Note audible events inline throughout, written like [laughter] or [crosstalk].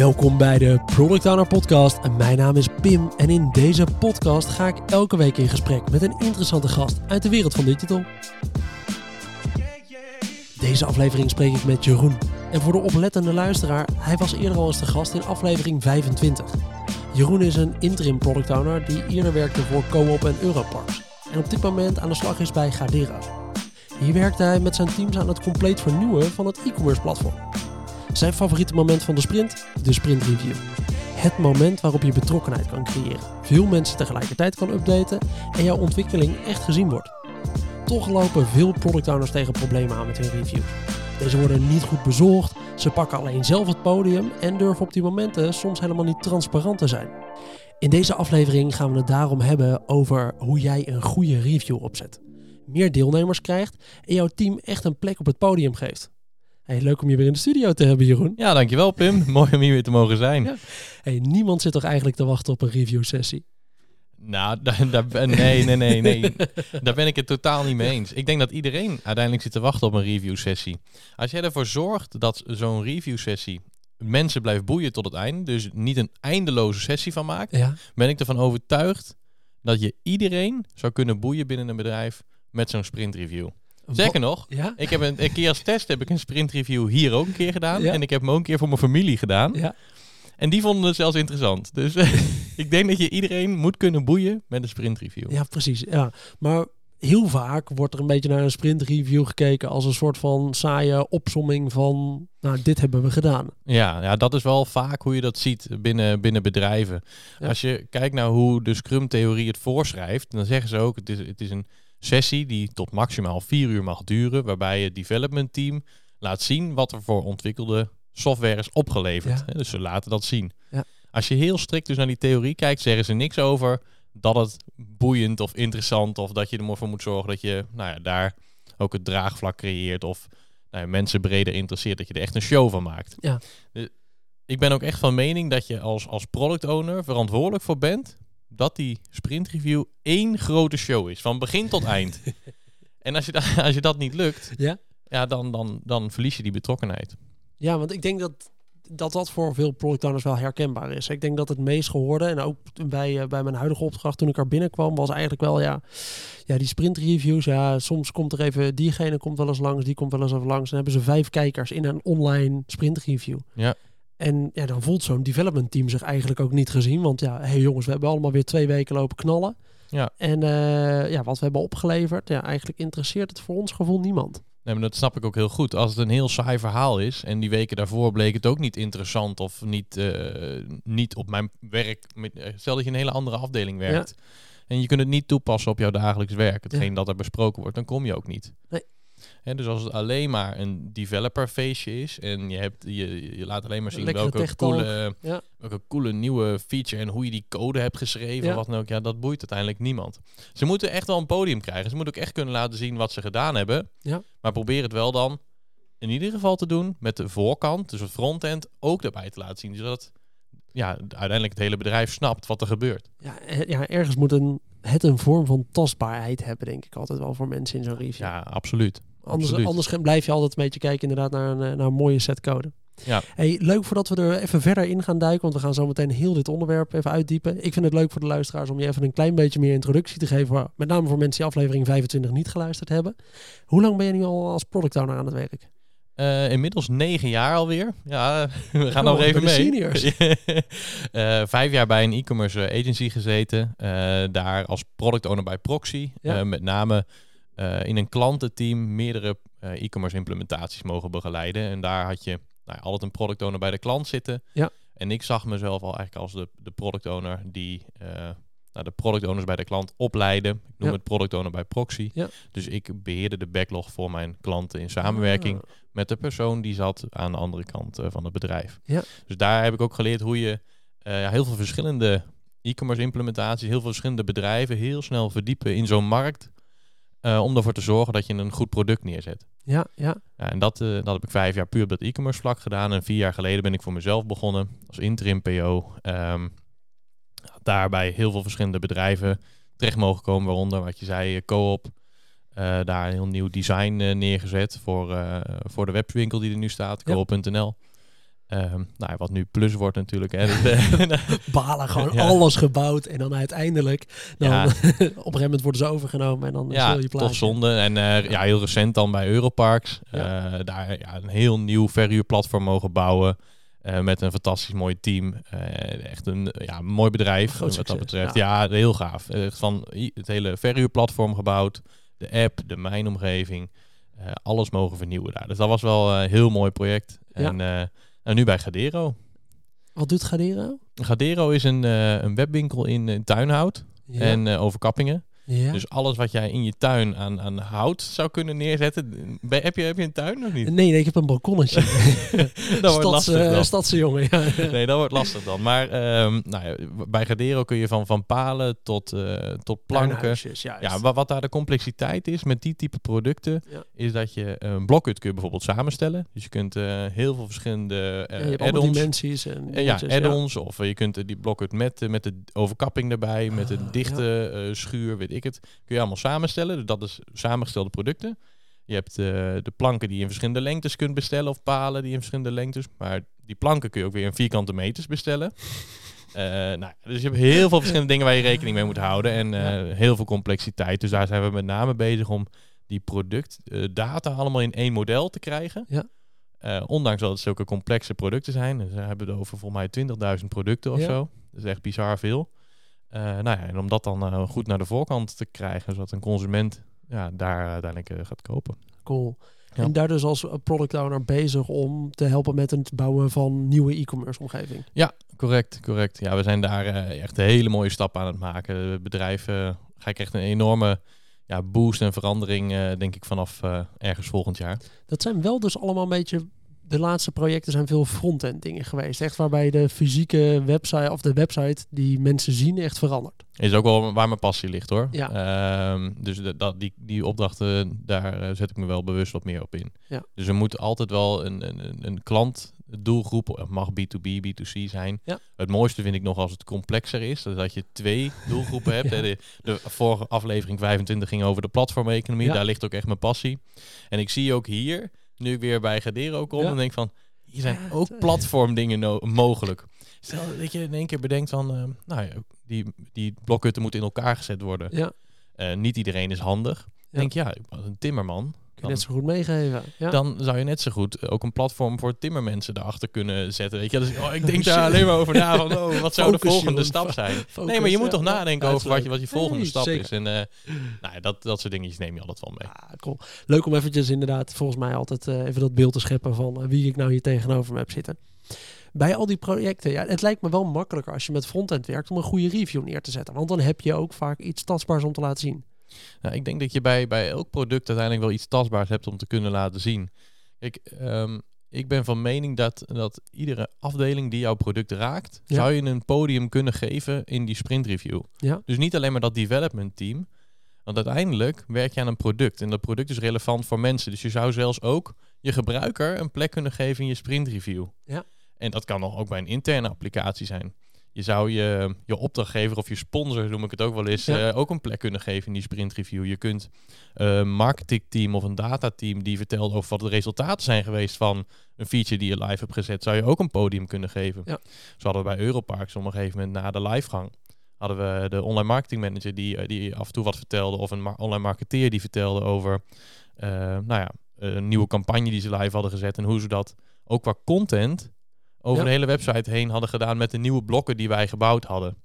Welkom bij de Product Owner Podcast. Mijn naam is Pim en in deze podcast ga ik elke week in gesprek met een interessante gast uit de wereld van digital. Deze aflevering spreek ik met Jeroen. En voor de oplettende luisteraar, hij was eerder al eens de gast in aflevering 25. Jeroen is een interim product owner die eerder werkte voor Co-op en Europarks. En op dit moment aan de slag is bij Gadera. Hier werkte hij met zijn teams aan het compleet vernieuwen van het e-commerce platform. Zijn favoriete moment van de sprint? De sprint review. Het moment waarop je betrokkenheid kan creëren, veel mensen tegelijkertijd kan updaten en jouw ontwikkeling echt gezien wordt. Toch lopen veel product owners tegen problemen aan met hun reviews. Deze worden niet goed bezorgd, ze pakken alleen zelf het podium en durven op die momenten soms helemaal niet transparant te zijn. In deze aflevering gaan we het daarom hebben over hoe jij een goede review opzet. Meer deelnemers krijgt en jouw team echt een plek op het podium geeft. Hey, leuk om je weer in de studio te hebben, Jeroen. Ja, dankjewel Pim. [laughs] Mooi om hier weer te mogen zijn. Ja. Hey, niemand zit toch eigenlijk te wachten op een review sessie? Nou, [laughs] daar, daar, nee, nee, nee, nee. [laughs] daar ben ik het totaal niet mee eens. Ik denk dat iedereen uiteindelijk zit te wachten op een review sessie. Als jij ervoor zorgt dat zo'n review sessie mensen blijft boeien tot het einde, dus niet een eindeloze sessie van maakt, Ja. ben ik ervan overtuigd dat je iedereen zou kunnen boeien binnen een bedrijf met zo'n sprint review. Zeker nog, Ja? ik heb een, een keer als test heb ik een sprint review hier ook een keer gedaan. Ja. En ik heb hem ook een keer voor mijn familie gedaan. Ja. En die vonden het zelfs interessant. Dus [laughs] ik denk dat je iedereen moet kunnen boeien met een sprint review. ja, precies. Ja. Maar heel vaak wordt er een beetje naar een sprint review gekeken als een soort van saaie opsomming van, nou, dit hebben we gedaan. Ja, ja, dat is wel vaak hoe je dat ziet binnen, binnen bedrijven. Ja. Als je kijkt naar hoe de Scrum-theorie het voorschrijft, dan zeggen ze ook: het is, het is een sessie die tot maximaal vier uur mag duren, waarbij het development team laat zien wat er voor ontwikkelde software is opgeleverd. Ja. Dus ze laten dat zien. Ja. Als je heel strikt dus naar die theorie kijkt, zeggen ze niks over dat het boeiend of interessant of dat je ervoor moet zorgen dat je nou ja, daar ook het draagvlak creëert of nou ja, mensen breder interesseert, dat je er echt een show van maakt. Ja. Dus ik ben ook echt van mening dat je als, als product owner verantwoordelijk voor bent dat die sprint review één grote show is, van begin tot eind. [laughs] en als je, da- [laughs] als je dat niet lukt, Ja? ja, dan, dan, dan verlies je die betrokkenheid. Ja, want ik denk dat dat, dat voor veel product owners wel herkenbaar is. Ik denk dat het meest gehoorde, en ook bij, eh, bij mijn huidige opdracht toen ik er binnenkwam, was eigenlijk wel, ja, ja, die sprint reviews. Ja, soms komt er even, diegene komt wel eens langs, die komt wel eens even langs. Dan hebben ze vijf kijkers in een online sprint review. Ja. En ja, dan voelt zo'n development team zich eigenlijk ook niet gezien. Want ja, hey jongens, we hebben allemaal weer twee weken lopen knallen. Ja. En eh, ja, wat we hebben opgeleverd, ja, eigenlijk interesseert het voor ons gevoel niemand. Nee, maar dat snap ik ook heel goed. Als het een heel saai verhaal is en die weken daarvoor bleek het ook niet interessant of niet, eh, niet op mijn werk. eh, Stel dat je een hele andere afdeling werkt en je kunt het niet toepassen op jouw dagelijks werk, hetgeen dat er besproken wordt, dan kom je ook niet. Nee. Dus als het alleen maar een developer feestje is en je, hebt, je, je laat alleen maar zien Lekkere welke coole, Ja. welke coole nieuwe feature en hoe je die code hebt geschreven, Ja. wat dan ook, ja, dat boeit uiteindelijk niemand. Ze moeten echt wel een podium krijgen. Ze moeten ook echt kunnen laten zien wat ze gedaan hebben. Ja. Maar probeer het wel dan in ieder geval te doen met de voorkant, dus het frontend, ook erbij te laten zien. Zodat ja, uiteindelijk het hele bedrijf snapt wat er gebeurt. Ja, ja ergens moet een, het een vorm van tastbaarheid hebben, denk ik altijd wel voor mensen in zo'n review. Ja, absoluut. Anders, absoluut. anders blijf je altijd een beetje kijken inderdaad naar een, eh, naar een mooie set code. Ja. Hey, leuk voordat we er even verder in gaan duiken, want we gaan zo meteen heel dit onderwerp even uitdiepen. Ik vind het leuk voor de luisteraars om je even een klein beetje meer introductie te geven, met name voor mensen die aflevering 25 niet geluisterd hebben. Hoe lang ben je nu al als product owner aan het werk? Eh, inmiddels negen jaar alweer. Ja, [laughs] we gaan Oh, nog even mee. seniors. [laughs] Eh, vijf jaar bij een e-commerce agency gezeten. Daar als product owner bij Proxy. Ja. Met name eh, in een klantenteam meerdere eh, e-commerce implementaties mogen begeleiden. En daar had je nou, ja, altijd een product owner bij de klant zitten. Ja. En ik zag mezelf al eigenlijk als de, de product owner die eh, nou, de product owners bij de klant opleiden. Ik noem Ja. het product owner bij Proxy. Ja. Dus ik beheerde de backlog voor mijn klanten in samenwerking Ah, met de persoon die zat aan de andere kant van het bedrijf. Ja. Dus daar heb ik ook geleerd hoe je heel veel verschillende e-commerce implementaties, heel veel verschillende bedrijven heel snel verdiepen in zo'n markt. Eh, om ervoor te zorgen dat je een goed product neerzet. ja, ja. Ja, en dat, eh, dat heb ik vijf jaar puur op dat e-commerce vlak gedaan. En vier jaar geleden ben ik voor mezelf begonnen als interim PO. Ehm, daarbij heel veel verschillende bedrijven terecht mogen komen, waaronder wat je zei, eh, Co-op. Daar een heel nieuw design neergezet voor, voor de webwinkel die er nu staat, Ja. Ehm, nou, wat nu plus wordt natuurlijk. Hè. [laughs] Dus, [laughs] [laughs] Balen, gewoon Ja. alles gebouwd. En dan uiteindelijk, dan, Ja. op een gegeven moment worden ze overgenomen. En dan ja, je toch zonde. En eh, ja, heel recent dan bij Europarks. Eh, daar ja, een heel nieuw verhuurplatform mogen bouwen. eh, met een fantastisch mooi team. Eh, echt een ja, mooi bedrijf Groot wat dat betreft. Ja, heel gaaf. Echt van het hele verhuurplatform gebouwd. De app, de mijnomgeving. eh, alles mogen vernieuwen daar. Dus dat was wel een heel mooi project. Ja. En, eh, en nu bij Gadero. Wat doet Gadero? Gadero is een, eh, een webwinkel in, in Tuinhout Ja. en eh, Overkappingen. Ja. Dus alles wat jij in je tuin aan, aan hout zou kunnen neerzetten. Heb, je, heb je een tuin of niet? Nee, nee, ik heb een balkonnetje. [laughs] dat wordt [laughs] lastig eh, dan. Stadse jongen, ja. [laughs] Nee, dat wordt lastig dan. Maar ehm, nou ja, bij Gadero kun je van, van palen tot, eh, tot planken. Ja, wat, wat daar de complexiteit is met die type producten, Ja. is dat je een blokhut kun je bijvoorbeeld samenstellen. Dus je kunt eh, heel veel verschillende allemaal add-ons. dimensies en Eh, ja, add-ons. Of je kunt die blokhut met, met de overkapping erbij, met Ah, een dichte eh, schuur, weet ik het. Kun je allemaal samenstellen. Dus dat is samengestelde producten. Je hebt eh, de planken die je in verschillende lengtes kunt bestellen. Of palen die in verschillende lengtes. Maar die planken kun je ook weer in vierkante meters bestellen. [laughs] Eh, nou, dus je hebt heel veel verschillende dingen waar je rekening mee moet houden. En eh, heel veel complexiteit. Dus daar zijn we met name bezig om die productdata allemaal in één model te krijgen. Ja. Eh, ondanks dat het zulke complexe producten zijn. Dus we hebben het over volgens mij 20.000 producten of Ja. zo. Dat is echt bizar veel. Eh, nou ja, en om dat dan eh, goed naar de voorkant te krijgen, zodat een consument ja, daar uiteindelijk eh, gaat kopen. Cool. Ja. En daar dus als product owner bezig om te helpen met het bouwen van nieuwe e-commerce omgeving. Correct, correct. Ja, we zijn daar echt hele mooie stappen aan het maken. Het bedrijf ga ik echt een enorme ja, boost en verandering, denk ik, vanaf ergens volgend jaar. Dat zijn wel dus allemaal een beetje... De laatste projecten zijn veel front-end dingen geweest. Echt waarbij de fysieke website of de website die mensen zien echt verandert. Is ook wel waar mijn passie ligt hoor. Ja. Ehm, dus dat, die, die opdrachten, daar eh, zet ik me wel bewust wat meer op in. Ja. Dus er moet altijd wel een, een, een- klant doelgroep, het mag B2B, B2C zijn. Ja. Het mooiste vind ik nog als het complexer is, dat je twee [laughs] doelgroepen hebt. Ja. De, de vorige aflevering 25 ging over de platformeconomie, Ja. daar ligt ook echt mijn passie. En ik zie ook hier, nu ik weer bij Gadero kom, Ja. dan denk ik van, hier zijn ook eh, platformdingen no- mogelijk. Stel dat je in één keer bedenkt van, eh, nou ja, die, die blokhutten moeten in elkaar gezet worden. Ja, Eh, niet iedereen is handig. Ja. Denk ja, een timmerman, dan, net zo goed meegeven. Ja. dan zou je net zo goed ook een platform voor timmermensen erachter kunnen zetten. Weet je, dus, oh, ik denk daar alleen maar over na. Van, oh, wat zou de volgende stap zijn? [laughs] Focus, nee, maar je moet toch nadenken over wat je, wat je volgende Nee, stap zeker. is. En eh, nou ja, dat, dat soort dingetjes neem je altijd wel mee. Ah, cool. Leuk om eventjes inderdaad, volgens mij altijd eh, even dat beeld te scheppen van eh, wie ik nou hier tegenover me heb zitten. Bij al die projecten, ja, het lijkt me wel makkelijker als je met frontend werkt om een goede review neer te zetten. Want dan heb je ook vaak iets tastbaars om te laten zien. Nou, ik denk dat je bij, bij elk product uiteindelijk wel iets tastbaars hebt om te kunnen laten zien. Kijk, ehm, ik ben van mening dat, dat iedere afdeling die jouw product raakt, Ja. zou je een podium kunnen geven in die sprint review. Ja. Dus niet alleen maar dat development team, want uiteindelijk werk je aan een product en dat product is relevant voor mensen. Dus je zou zelfs ook je gebruiker een plek kunnen geven in je sprint review. Ja. En dat kan nog ook bij een interne applicatie zijn. Je zou je, je opdrachtgever of je sponsor, noem ik het ook wel eens, Ja. eh, ook een plek kunnen geven in die sprint review. Je kunt eh, een marketingteam of een datateam die vertelt over wat de resultaten zijn geweest van een feature die je live hebt gezet, zou je ook een podium kunnen geven. Ja. Zo hadden we bij Europarks op een gegeven moment na de livegang hadden we de online marketing manager die, eh, die af en toe wat vertelde of een ma- online marketeer die vertelde over eh, nou ja, een nieuwe campagne die ze live hadden gezet en hoe ze dat ook qua content over de hele website heen hadden gedaan met de nieuwe blokken die wij gebouwd hadden.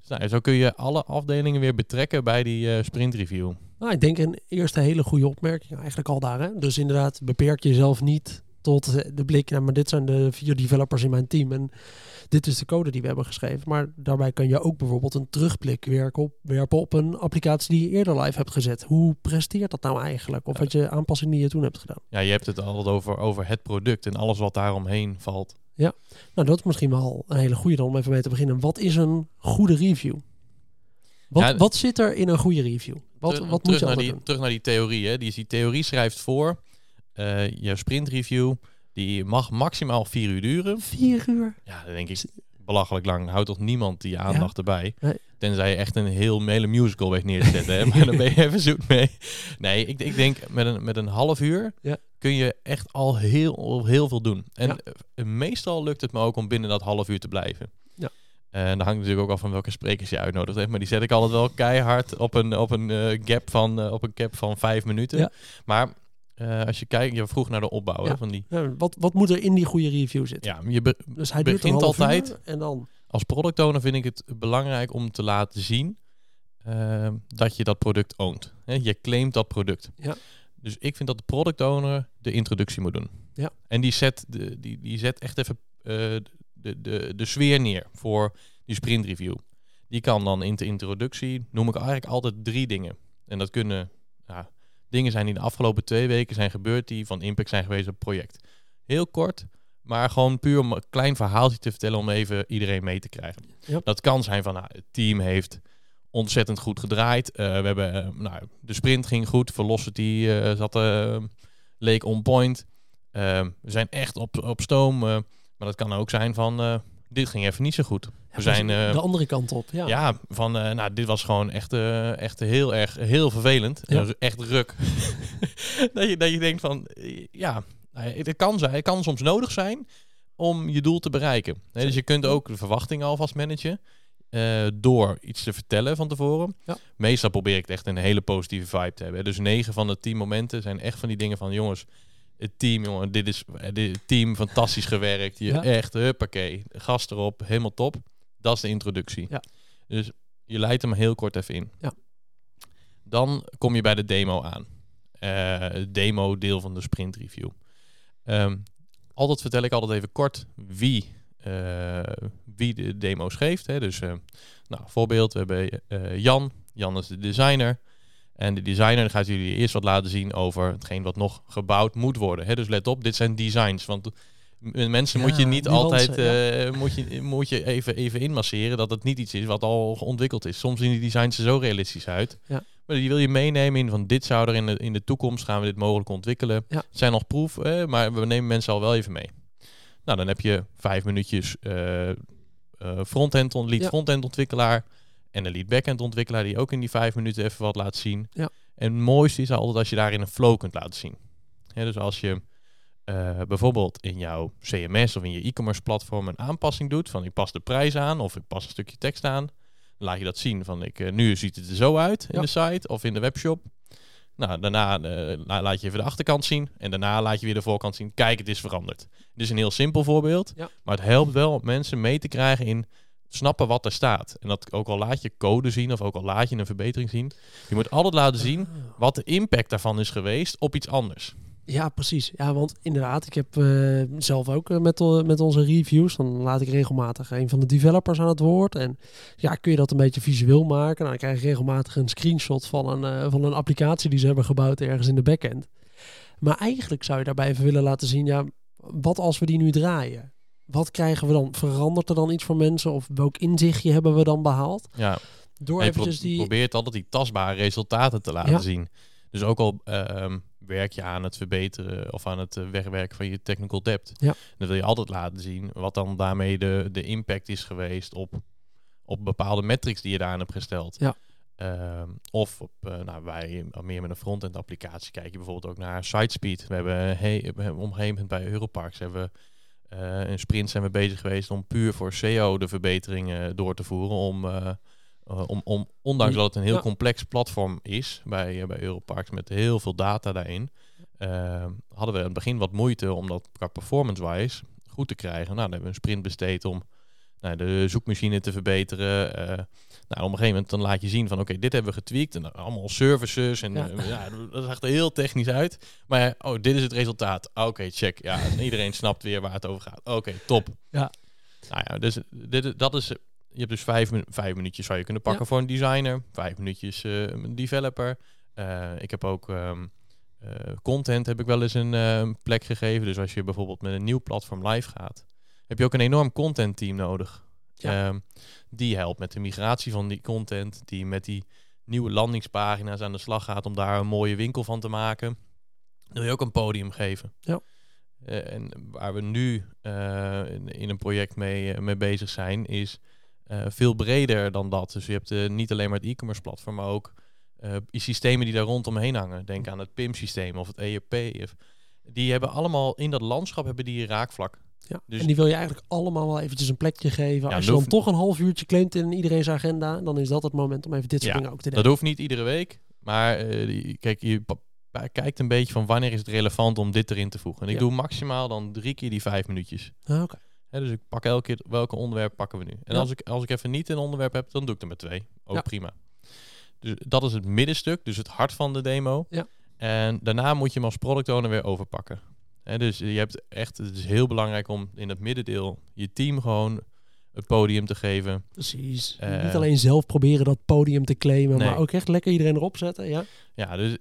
Dus nou, zo kun je alle afdelingen weer betrekken bij die eh, sprint review. Nou, ik denk een eerste hele goede opmerking eigenlijk al daar. Hè? Dus inderdaad, beperk jezelf niet tot de blik. Nou, maar dit zijn de vier developers in mijn team. En dit is de code die we hebben geschreven. Maar daarbij kan je ook bijvoorbeeld een terugblik werken op, werpen op een applicatie die je eerder live hebt gezet. Hoe presteert dat nou eigenlijk? Of wat je aanpassing die je toen hebt gedaan? Ja, je hebt het altijd over, over het product en alles wat daaromheen valt. Nou, dat is misschien wel een hele goede dan om even mee te beginnen. Wat is een goede review? Wat, Ja, wat zit er in een goede review? Wat, Ter- wat moet terug, je naar die, doen? terug naar die theorie. Hè. Die, die theorie schrijft voor, eh je sprint review, die mag maximaal vier uur duren. Vier uur? Ja, dan denk ik belachelijk lang. Houdt toch niemand die aandacht erbij. Nee. Tenzij je echt een heel hele musical weg neer te zetten. hè, [laughs] maar dan ben je even zoet mee. Nee, ik, ik denk met een, met een half uur Ja. kun je echt al heel, heel veel doen. En Ja. eh, meestal lukt het me ook om binnen dat half uur te blijven. Ja. En dan hangt natuurlijk ook af van welke sprekers je uitnodigt. Hè. Maar die zet ik altijd wel keihard op een, op een, eh, gap, van, eh, op een gap van vijf minuten. Ja. Maar eh, als je kijkt, je vroeg naar de opbouw hè, van die. Ja, wat, wat moet er in die goede review zitten? Ja, je be- Dus hij begint altijd- uur en dan... als product owner vind ik het belangrijk om te laten zien eh, dat je dat product oont. Je claimt dat product. Ja. Dus ik vind dat de product owner de introductie moet doen. Ja. En die zet, de, die, die zet echt even eh, de, de, de sfeer neer voor die sprint review. Die kan dan in de introductie, noem ik eigenlijk altijd drie dingen. En dat kunnen ja, dingen zijn die de afgelopen twee weken zijn gebeurd die van impact zijn geweest op het project. Heel kort, maar gewoon puur om een klein verhaaltje te vertellen om even iedereen mee te krijgen. Dat kan zijn van nou, het team heeft ontzettend goed gedraaid. Eh, we hebben, eh, nou, de sprint ging goed, velocity eh, zat, leek on point. We zijn echt op, op stoom, maar dat kan ook zijn van dit dit ging even niet zo goed. Ja, zijn, de andere kant op. Ja. Ja, van nou, dit was gewoon echt, echt heel erg heel vervelend. Ja. Echt ruk. [laughs] dat, je, dat je denkt van ja, het kan zijn, het kan soms nodig zijn om je doel te bereiken. Nee, dus je kunt ook de verwachtingen alvast managen. eh, door iets te vertellen van tevoren. Ja. Meestal probeer ik het echt een hele positieve vibe te hebben. Dus negen van de tien momenten zijn echt van die dingen van jongens, het team, jongen, dit is eh, dit het team fantastisch gewerkt. Je Ja. echt, huppakee, gas erop, helemaal top. Dat is de introductie. Ja. Dus je leidt hem heel kort even in. Ja. Dan kom je bij de demo aan. Eh, het demo deel van de sprint review. Ehm, altijd vertel ik altijd even kort wie, eh, wie de demo's geeft. Hè. Dus, eh, nou, voorbeeld, we hebben eh, Jan. Jan is de designer. En de designer gaat jullie eerst wat laten zien over hetgeen wat nog gebouwd moet worden. Hè. Dus let op, dit zijn designs. Want mensen moet je niet altijd ja. eh, moet je, moet je even, even inmasseren dat het niet iets is wat al ontwikkeld is. Soms zien die designs er zo realistisch uit. Ja. Maar die wil je meenemen in van dit zou er in de, in de toekomst gaan we dit mogelijk ontwikkelen. Het zijn nog proef, eh, maar we nemen mensen al wel even mee. Nou, dan heb je vijf minuutjes eh, eh, frontend, on- lead frontend ontwikkelaar en een lead backend ontwikkelaar die ook in die vijf minuten even wat laat zien. Ja. En het mooiste is altijd als je daarin een flow kunt laten zien. Dus als je eh, bijvoorbeeld in jouw CMS of in je e-commerce platform een aanpassing doet van ik pas de prijs aan of ik pas een stukje tekst aan, laat je dat zien van ik, eh, nu ziet het er zo uit in Ja. de site of in de webshop. Nou, daarna eh, la- laat je even de achterkant zien en daarna laat je weer de voorkant zien. Kijk, het is veranderd. Dit is een heel simpel voorbeeld, Ja. maar het helpt wel om mensen mee te krijgen in snappen wat er staat. En dat ook al laat je code zien of ook al laat je een verbetering zien, je moet altijd laten zien Ah. wat de impact daarvan is geweest op iets anders. Ja, precies. Ja, want inderdaad, ik heb eh, zelf ook eh, met, o- met onze reviews, dan laat ik regelmatig een van de developers aan het woord. En ja, kun je dat een beetje visueel maken? Nou, dan krijg je regelmatig een screenshot van een, eh, van een applicatie die ze hebben gebouwd ergens in de backend. Maar eigenlijk zou je daarbij even willen laten zien, ja, wat als we die nu draaien? Wat krijgen we dan? Verandert er dan iets voor mensen? Of welk inzichtje hebben we dan behaald? Ja, Door eventjes die... probeert altijd die tastbare resultaten te laten Ja. zien. Dus ook al ehm, werk je aan het verbeteren of aan het eh, wegwerken van je technical debt, Ja. dan wil je altijd laten zien wat dan daarmee de, de impact is geweest op, op bepaalde metrics die je daaraan hebt gesteld. Ja. Ehm, of op, eh, nou, wij meer met een front-end applicatie kijk je bijvoorbeeld ook naar sitespeed. We hebben, hey, we hebben op een gegeven moment bij Europarks hebben we eh, een sprint zijn we bezig geweest om puur voor SEO de verbeteringen door te voeren. Om, eh, om, om, ondanks dat het een heel ja. complex platform is bij, eh, bij Europarks met heel veel data daarin, eh, hadden we in het begin wat moeite om dat qua performance-wise goed te krijgen. Nou, dan hebben we een sprint besteed om nou, de zoekmachine te verbeteren. nou, op een gegeven moment dan laat je zien van oké, dit hebben we getweakt. En allemaal services. En Ja. dat zag er heel technisch uit. Maar oh, dit is het resultaat. Oké, check. Ja, en [laughs] iedereen snapt weer waar het over gaat. Oké, top. Ja. Nou ja, dus dit, dat is... Je hebt dus vijf, vijf minuutjes zou je kunnen pakken voor een designer. Vijf minuutjes eh, een developer. Eh, ik heb ook... ehm, eh, content heb ik wel eens een eh, plek gegeven. Dus als je bijvoorbeeld met een nieuw platform live gaat, heb je ook een enorm content team nodig. Ja. Ehm, die helpt met de migratie van die content, die met die nieuwe landingspagina's aan de slag gaat om daar een mooie winkel van te maken. Dan wil je ook een podium geven. Ja. En waar we nu in, in een project mee, mee bezig zijn, is veel breder dan dat. Dus je hebt niet alleen maar het e-commerce platform, maar ook systemen die daar rondomheen hangen. Denk aan het PIM-systeem of het ERP. Of, die hebben allemaal in dat landschap hebben die raakvlak. Ja, dus en die wil je eigenlijk allemaal wel eventjes een plekje geven. Als je dan toch een half uurtje claimt in iedereen's agenda, dan is dat het moment om even dit soort dingen ook te doen. Dat hoeft niet iedere week, maar kijk, je kijkt een beetje van wanneer is het relevant om dit erin te voegen. En ik doe maximaal dan drie keer die vijf minuutjes. Ah, dus ik pak elke keer welke onderwerp pakken we nu. En als, ik, als ik even niet een onderwerp heb, dan doe ik er met twee. Ook prima. Dus dat is het middenstuk, dus het hart van de demo. Ja. En daarna moet je hem als product owner weer overpakken. He, dus je hebt echt, het is heel belangrijk om in het middendeel je team gewoon het podium te geven. Precies. Uh, Niet alleen zelf proberen dat podium te claimen, maar ook echt lekker iedereen erop zetten. Ja, ja dus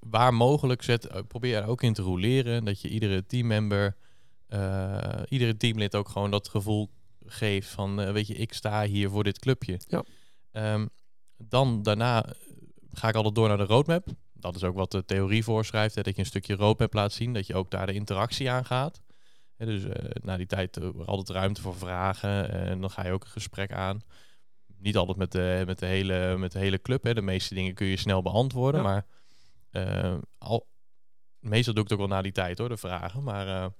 waar mogelijk zet, eh, probeer er ook in te roleren. Dat je iedere teammember, iedere teamlid ook gewoon dat gevoel geeft van, weet je, ik sta hier voor dit clubje. Ja. Um, dan daarna ga ik altijd door naar de roadmap. Dat is ook wat de theorie voorschrijft, hè, dat je een stukje roadmap laat zien, dat je ook daar de interactie aan gaat dus uh, na die tijd uh, altijd ruimte voor vragen. en dan ga je ook een gesprek aan. Niet altijd met de, met de, hele, met de hele club. Hè. De meeste dingen kun je snel beantwoorden. Maar al, meestal doe ik het ook wel na die tijd hoor, de vragen. Maar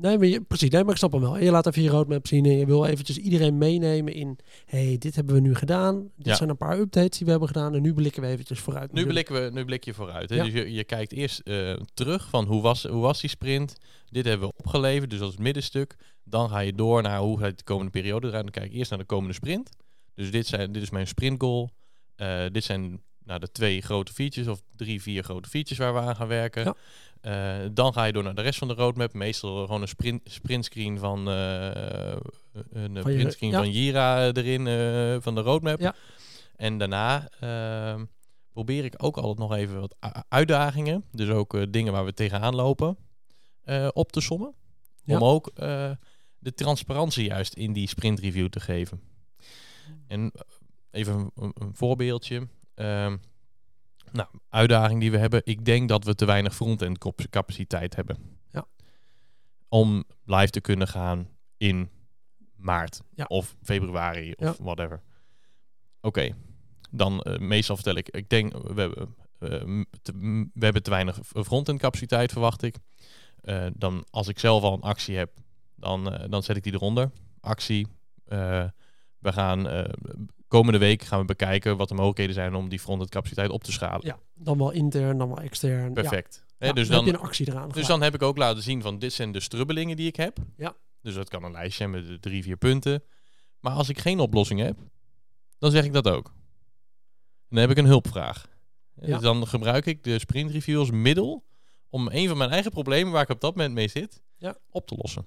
Nee, maar je, precies. Nee, maar ik snap hem wel. Je laat even je roadmap zien en je wil eventjes iedereen meenemen in... hey, dit hebben we nu gedaan. Dit zijn een paar updates die we hebben gedaan. En nu blikken we eventjes vooruit. Nu, blikken we, nu blik je vooruit. Hè? Dus je, je kijkt eerst uh, terug van hoe was, hoe was die sprint. Dit hebben we opgeleverd, dus dat is het middenstuk. Dan ga je door naar hoe gaat de komende periode eruit. Dan kijk ik eerst naar de komende sprint. Dus dit, zijn, dit is mijn sprintgoal. Uh, dit zijn nou, de twee grote features of drie, vier grote features waar we aan gaan werken. Ja. Uh, dan ga je door naar de rest van de roadmap. Meestal gewoon een sprint, sprintscreen van uh, een van printscreen ja. van Jira erin uh, van de roadmap. Ja. En daarna ehm, probeer ik ook altijd nog even wat uitdagingen, dus ook dingen waar we tegenaan lopen, op te sommen. Om ook de transparantie juist in die sprint review te geven. En even een, een voorbeeldje. Ehm, nou, uitdaging die we hebben. Ik denk dat we te weinig front-end capaciteit hebben. Ja. Om live te kunnen gaan in maart ja. of februari of whatever. Oké, dan uh, meestal vertel ik, ik denk, we hebben, uh, te, we hebben te weinig front-end capaciteit, verwacht ik. Uh, dan als ik zelf al een actie heb, dan, dan zet ik die eronder. Actie. We gaan komende week gaan we bekijken wat de mogelijkheden zijn om die frontend capaciteit op te schalen. Ja, dan wel intern, dan wel extern. Perfect. Ja. dus dan, heb je een actie eraan. Dus dan heb ik ook laten zien van dit zijn de strubbelingen die ik heb. Ja. Dus dat kan een lijstje met de drie, vier punten. Maar als ik geen oplossing heb, dan zeg ik dat ook. Dan heb ik een hulpvraag. Ja. Dus dan gebruik ik de sprint review als middel om een van mijn eigen problemen waar ik op dat moment mee zit, ja. op te lossen.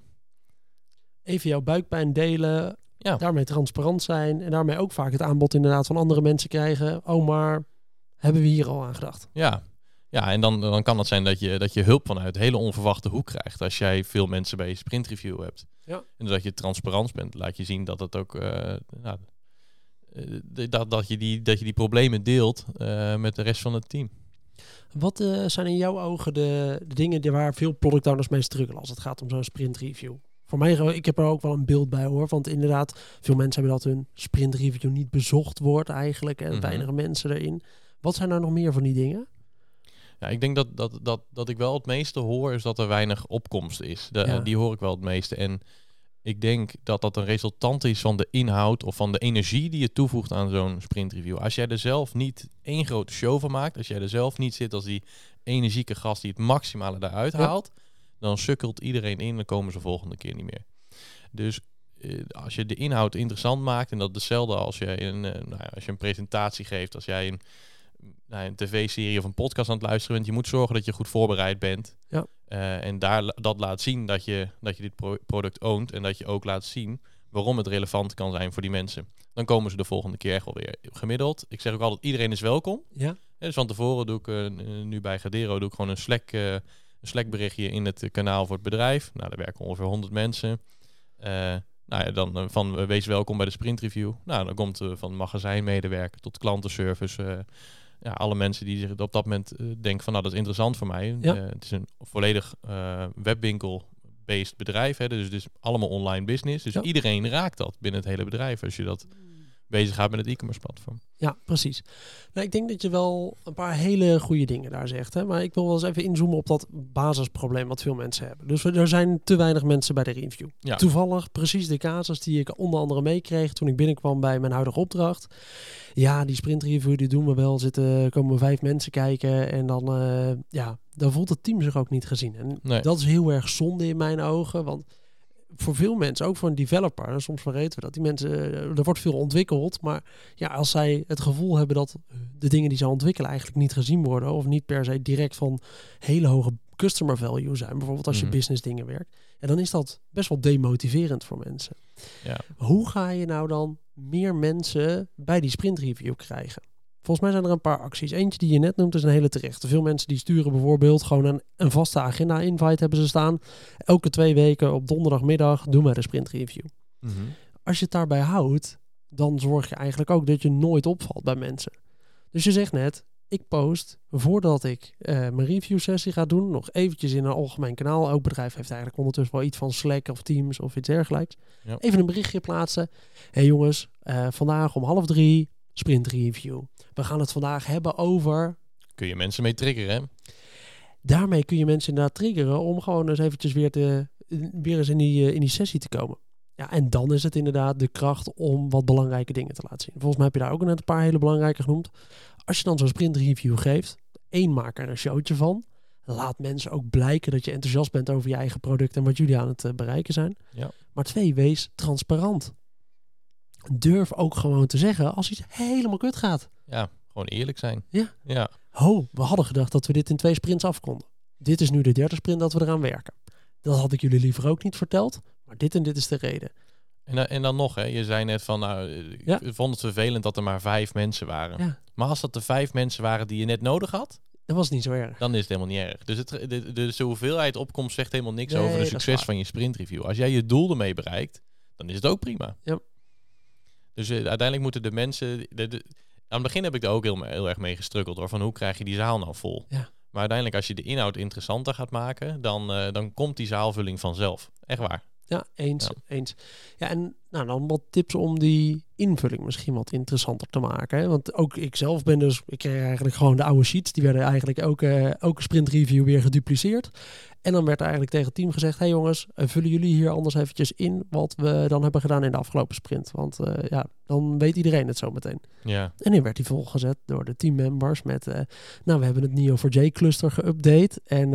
Even jouw buikpijn delen, ja. Daarmee transparant zijn en daarmee ook vaak het aanbod inderdaad van andere mensen krijgen. Oh, maar hebben we hier al aan gedacht? Ja, ja en dan, dan kan het zijn dat je, dat je hulp vanuit hele onverwachte hoek krijgt als jij veel mensen bij je sprintreview hebt. Ja. En dat je transparant bent, laat je zien dat het ook uh, nou, dat, dat, je die, dat je die problemen deelt uh, met de rest van het team. Wat uh, zijn in jouw ogen de, de dingen waar veel product owners mee struggelen als het gaat om zo'n sprint review? Voor mij, ik heb er ook wel een beeld bij hoor. Want inderdaad, veel mensen hebben dat hun sprint review niet bezocht wordt eigenlijk. En mm weinig mensen erin. Wat zijn er nog meer van die dingen? Ja, ik denk dat, dat, dat, dat ik wel het meeste hoor is dat er weinig opkomst is. De, Die hoor ik wel het meeste. En ik denk dat dat een resultant is van de inhoud of van de energie die je toevoegt aan zo'n sprintreview. Als jij er zelf niet één grote show van maakt, als jij er zelf niet zit als die energieke gast die het maximale daaruit haalt, dan sukkelt iedereen in en komen ze volgende keer niet meer. Dus eh, als je de inhoud interessant maakt, en dat hetzelfde als je een, uh, nou ja, als je een presentatie geeft, als jij een, nou, een tv-serie of een podcast aan het luisteren bent, je moet zorgen dat je goed voorbereid bent. Ja. Uh, en daar dat laat zien dat je, dat je dit product oont en dat je ook laat zien waarom het relevant kan zijn voor die mensen. Dan komen ze de volgende keer echt wel weer gemiddeld. Ik zeg ook altijd, iedereen is welkom. Ja. dus van tevoren doe ik nu bij Gadero doe ik gewoon een Slack een Slack-berichtje in het kanaal voor het bedrijf. Nou, daar werken ongeveer 100 mensen. Uh, nou ja, dan uh, van uh, wees welkom bij de sprint review. Nou, dan komt van magazijnmedewerker tot klantenservice. ja, alle mensen die zich op dat moment denken van nou, dat is interessant voor mij. Ja. het is een volledig webwinkel based bedrijf. Hè, dus, dus allemaal online business. Dus Ja. iedereen raakt dat binnen het hele bedrijf als je dat bezig gaat met het e-commerce platform. Ja, precies. Nou, ik denk dat je wel een paar hele goede dingen daar zegt. Hè? Maar ik wil wel eens even inzoomen op dat basisprobleem wat veel mensen hebben. Dus er zijn te weinig mensen bij de review. Ja. Toevallig precies de casus die ik onder andere meekreeg toen ik binnenkwam bij mijn huidige opdracht. Ja, die sprintreview die doen we wel. Zitten komen vijf mensen kijken en dan, eh, ja, dan voelt het team zich ook niet gezien. En Nee. dat is heel erg zonde in mijn ogen, want voor veel mensen, ook voor een developer, en soms vergeten we dat die mensen, eh, er wordt veel ontwikkeld, maar ja, als zij het gevoel hebben dat de dingen die ze ontwikkelen eigenlijk niet gezien worden of niet per se direct van hele hoge customer value zijn, bijvoorbeeld als je Mhm. business dingen werkt, en dan is dat best wel demotiverend voor mensen. Ja. Hoe ga je nou dan meer mensen bij die sprintreview krijgen? Volgens mij zijn er een paar acties. Eentje die je net noemt is een hele terechte. Veel mensen die sturen bijvoorbeeld gewoon een, een vaste agenda-invite hebben ze staan. Elke twee weken op donderdagmiddag doen wij de sprintreview. Mhm. Als je het daarbij houdt, dan zorg je eigenlijk ook dat je nooit opvalt bij mensen. Dus je zegt net, ik post voordat ik eh, mijn review sessie ga doen, nog eventjes in een algemeen kanaal. Elk bedrijf heeft eigenlijk ondertussen wel iets van Slack of Teams of iets dergelijks. Ja. Even een berichtje plaatsen. Hé hey jongens, eh, vandaag om half drie sprint review. We gaan het vandaag hebben over Kun je mensen mee triggeren, hè? daarmee kun je mensen inderdaad triggeren om gewoon eens eventjes weer, te, weer eens in die, eh, in die sessie te komen. Ja, en dan is het inderdaad de kracht om wat belangrijke dingen te laten zien. Volgens mij heb je daar ook net een paar hele belangrijke genoemd. Als je dan zo'n sprint review geeft, één, maak er een showtje van. Laat mensen ook blijken dat je enthousiast bent over je eigen product en wat jullie aan het eh, bereiken zijn. Ja. Maar twee, wees transparant. Durf ook gewoon te zeggen als iets helemaal kut gaat. Ja, gewoon eerlijk zijn. Ja. Ja, Ho, we hadden gedacht dat we dit in twee sprints af konden. Dit is nu de derde sprint dat we eraan werken. Dat had ik jullie liever ook niet verteld, maar dit en dit is de reden. En, dan- en dan nog, hè, je zei net van, nou, eh, ik Ja. vond het vervelend dat er maar vijf mensen waren. Ja. Maar als dat de vijf mensen waren die je net nodig had, Dat was niet zo erg. dan is het helemaal niet erg. Dus het, de, de, de hoeveelheid opkomst zegt helemaal niks Nee, over de succes van je sprintreview. Als jij je doel ermee bereikt, dan is het ook prima. Ja. Dus eh, uiteindelijk moeten de mensen... De, de- aan het begin heb ik er ook heel, heel erg mee gestrukkeld. Hoor, van hoe krijg je die zaal nou vol? Ja. Maar uiteindelijk als je de inhoud interessanter gaat maken, dan, eh, dan komt die zaalvulling vanzelf. Echt waar. Ja, eens. Ja. eens. Ja, en nou, dan wat tips om die invulling misschien wat interessanter te maken. Hè? Want ook ik zelf ben dus, ik kreeg eigenlijk gewoon de oude sheets. Die werden eigenlijk elke, elke sprint review weer gedupliceerd. En dan werd er eigenlijk tegen het team gezegd, hey jongens, eh, vullen jullie hier anders eventjes in wat we dan hebben gedaan in de afgelopen sprint. Want eh, ja, dan weet iedereen het zo meteen. Ja. En nu werd die volgezet door de teammembers met, eh, nou we hebben het Neo4j cluster geüpdate en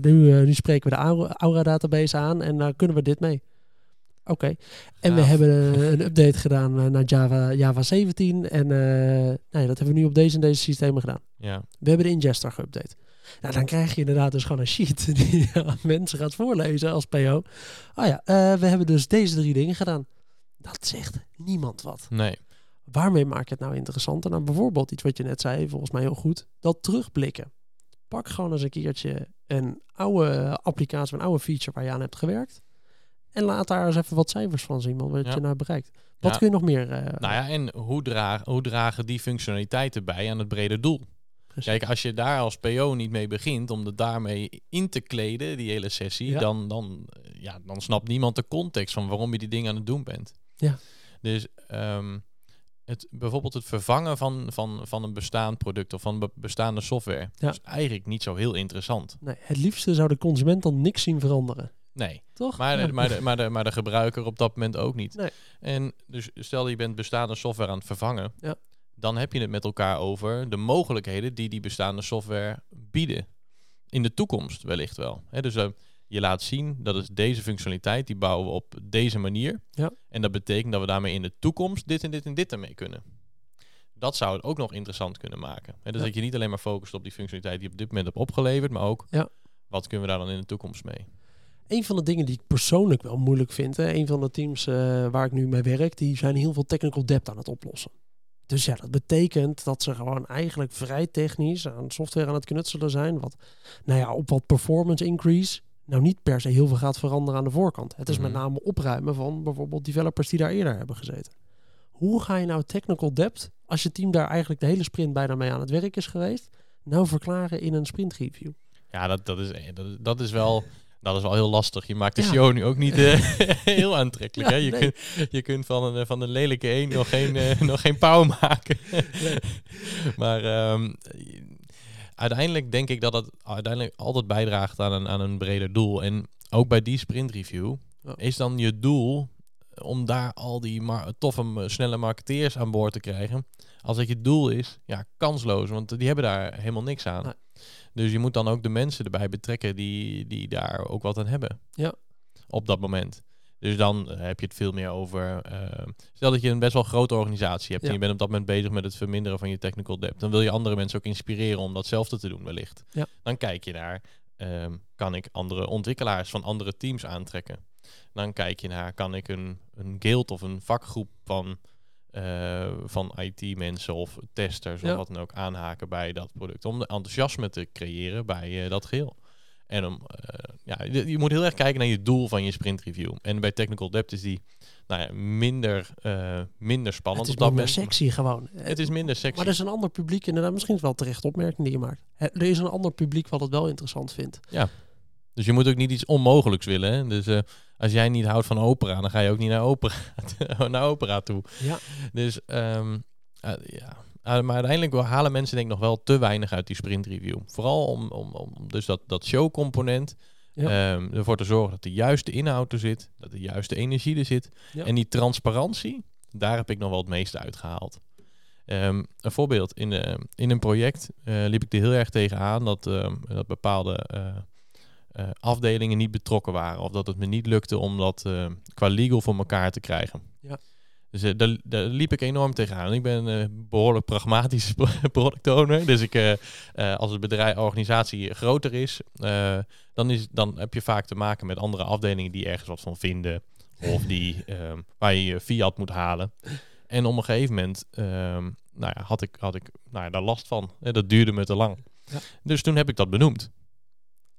nu, nu spreken we de Aura database aan en daar kunnen we dit mee. Oké. En we hebben eh, een update gedaan eh, naar Java, Java 17 en eh, nou ja, dat hebben we nu op deze en deze systemen gedaan. Ja. We hebben de ingester geüpdate. Nou, dan krijg je inderdaad dus gewoon een sheet [laughs] die je aan mensen gaat voorlezen als PO. Oh ja, eh, we hebben dus deze drie dingen gedaan. Dat zegt niemand wat. Nee. Waarmee maak je het nou interessanter? Nou, bijvoorbeeld iets wat je net zei, volgens mij heel goed, dat terugblikken. Pak gewoon eens een keertje een oude applicatie, een oude feature waar je aan hebt gewerkt. En laat daar eens even wat cijfers van zien, wat Ja. je nou bereikt. Wat Ja. kun je nog meer? eh, Nou ja, en hoe, dra hoe dragen die functionaliteiten bij aan het brede doel? precies? Kijk, als je daar als PO niet mee begint om het daarmee in te kleden, die hele sessie, Ja. dan, dan, eh, ja, dan snapt niemand de context van waarom je die dingen aan het doen bent. Ja. Dus ehm, het, bijvoorbeeld het vervangen van, van, van een bestaand product of van be- bestaande software Ja. is eigenlijk niet zo heel interessant. Nee, het liefste zou de consument dan niks zien veranderen. Nee, Toch? maar, de, maar, de, maar, de, maar de gebruiker op dat moment ook niet. Nee. En dus stel je bent bestaande software aan het vervangen, Ja. dan heb je het met elkaar over de mogelijkheden die die bestaande software bieden. In de toekomst wellicht wel. Dus eh, je laat zien dat is deze functionaliteit, die bouwen we op deze manier. Ja. En dat betekent dat we daarmee in de toekomst dit en dit en dit ermee kunnen. Dat zou het ook nog interessant kunnen maken. Dus Ja. dat je niet alleen maar focust op die functionaliteit die je op dit moment hebt opgeleverd, maar ook Ja. wat kunnen we daar dan in de toekomst mee. Een van de dingen die ik persoonlijk wel moeilijk vind, hè, een van de teams eh, waar ik nu mee werk, die zijn heel veel technical debt aan het oplossen. Dus ja, dat betekent dat ze gewoon eigenlijk vrij technisch aan software aan het knutselen zijn. Wat, nou ja, op wat performance increase nou niet per se heel veel gaat veranderen aan de voorkant. Het is met Mhm. name opruimen van bijvoorbeeld developers die daar eerder hebben gezeten. Hoe ga je nou technical debt, als je team daar eigenlijk de hele sprint bijna mee aan het werk is geweest, nou verklaren in een sprint review? Ja, dat, dat, is, dat, is, dat is wel Dat is wel heel lastig. Je maakt de Ja. show nu ook niet eh, [laughs] heel aantrekkelijk. Ja, hè? Je, nee. kunt, je kunt van een, van een lelijke één nog geen, eh, [laughs] nog geen pauw maken. [laughs] maar ehm, uiteindelijk denk ik dat het uiteindelijk altijd bijdraagt aan een, aan een breder doel. En ook bij die sprintreview Ja. is dan je doel om daar al die toffe, snelle marketeers aan boord te krijgen. Als dat je doel is, ja, kansloos. Want die hebben daar helemaal niks aan. Nee. Dus je moet dan ook de mensen erbij betrekken die, die daar ook wat aan hebben. Ja. Op dat moment. Dus dan eh, heb je het veel meer over. eh, stel dat je een best wel grote organisatie hebt Ja. en je bent op dat moment bezig met het verminderen van je technical debt. Dan wil je andere mensen ook inspireren om datzelfde te doen, wellicht. Ja. Dan kijk je naar, ehm, kan ik andere ontwikkelaars van andere teams aantrekken? Dan kijk je naar, kan ik een, een guild of een vakgroep van, eh, van IT-mensen of testers Ja. of wat dan ook aanhaken bij dat product. Om de enthousiasme te creëren bij eh, dat geheel. En om, eh, ja, je, moet heel erg kijken naar je doel van je sprint review. En bij technical debt is die nou ja, minder, minder spannend Het is op dat minder moment. sexy gewoon. Het is minder sexy. Maar er is een ander publiek, inderdaad, misschien wel terecht opmerking die je maakt. Er is een ander publiek wat het wel interessant vindt. Dus je moet ook niet iets onmogelijks willen. Hè? Dus eh, als jij niet houdt van opera, dan ga je ook niet naar opera, [laughs] naar opera toe. Ja. Dus ehm, eh, ja. Eh, maar uiteindelijk halen mensen denk ik nog wel te weinig uit die sprint review. Vooral om, om, om dus dat, dat showcomponent. Ja. ehm, ervoor te zorgen dat de juiste inhoud er zit. Dat de juiste energie er zit. Ja. En die transparantie, daar heb ik nog wel het meeste uitgehaald. Ehm, een voorbeeld, in, de, in een project eh, liep ik er heel erg tegen aan dat, dat bepaalde eh, afdelingen niet betrokken waren. Of dat het me niet lukte om dat eh, qua legal voor elkaar te krijgen. Ja. Dus eh, daar, daar liep ik enorm tegenaan. Ik ben eh, behoorlijk pragmatisch [laughs] product owner. Dus ik, als het bedrijf, organisatie groter is, dan, is, dan heb je vaak te maken met andere afdelingen die ergens wat van vinden. Of die, [laughs] waar je je fiat moet halen. En op een gegeven moment ehm, nou ja, had ik, had ik nou ja, daar last van. Dat duurde me te lang. Ja. Dus toen heb ik dat benoemd.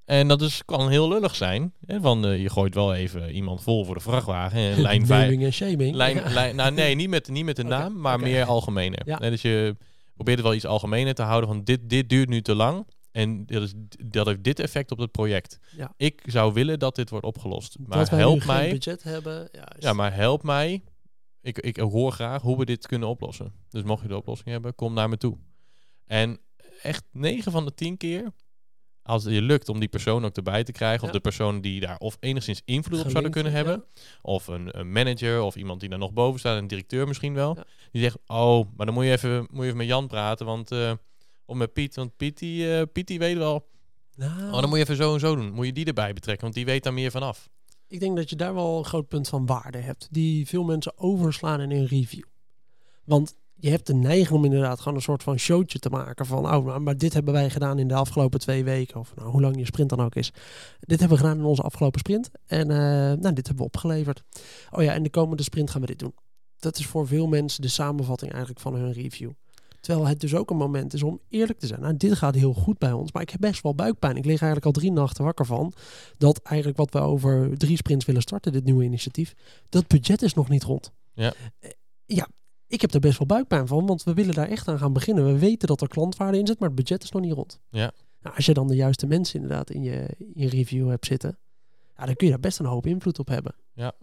En dat is, kan heel lullig zijn. Hè, van, eh, je gooit wel even iemand vol voor de vrachtwagen. En [laughs] lijn 5. Naming en shaming. Lijn, Ja. lijn, nou nee, niet met, niet met de naam, maar meer algemener. Ja. Dus je probeert het wel iets algemener te houden van dit, dit duurt nu te lang. En dat, is, dat heeft dit effect op het project. Ja. Ik zou willen dat dit wordt opgelost. Maar dat help mij. budget hebben. Ja, maar help mij. Ik, ik hoor graag hoe we dit kunnen oplossen. Dus mocht je de oplossing hebben, kom naar me toe. En echt 9 van de 10 keer, als het je lukt om die persoon ook erbij te krijgen, of de persoon die daar of enigszins invloed op zouden kunnen hebben, of een, een manager, of iemand die daar nog boven staat, een directeur misschien wel, die zegt, oh, maar dan moet je even, moet je even met Jan praten, want, eh, of met Piet, want Piet die, eh, Piet die weet wel, Nou, oh, dan moet je even zo en zo doen. Moet je die erbij betrekken, want die weet daar meer vanaf. Ik denk dat je daar wel een groot punt van waarde hebt. Die veel mensen overslaan in een review. Want je hebt de neiging om inderdaad gewoon een soort van showtje te maken. Van, oh, maar- dit hebben wij gedaan in de afgelopen twee weken. Of nou, hoe lang je sprint dan ook is. Dit hebben we gedaan in onze afgelopen sprint. En eh, nou, dit hebben we opgeleverd. Oh ja, en de komende sprint gaan we dit doen. Dat is voor veel mensen de samenvatting eigenlijk van hun review. Terwijl het dus ook een moment is om eerlijk te zijn. Nou, dit gaat heel goed bij ons, maar ik heb best wel buikpijn. Ik lig eigenlijk al drie nachten wakker van. Dat eigenlijk wat we over drie sprints willen starten, dit nieuwe initiatief. Dat budget is nog niet rond. Ja. Ja, ik heb er best wel buikpijn van, want we willen daar echt aan gaan beginnen. We weten dat er klantwaarde in zit, maar het budget is nog niet rond. Ja. Nou, als je dan de juiste mensen inderdaad in je, in je review hebt zitten, ja, dan kun je daar best een hoop invloed op hebben. Ja,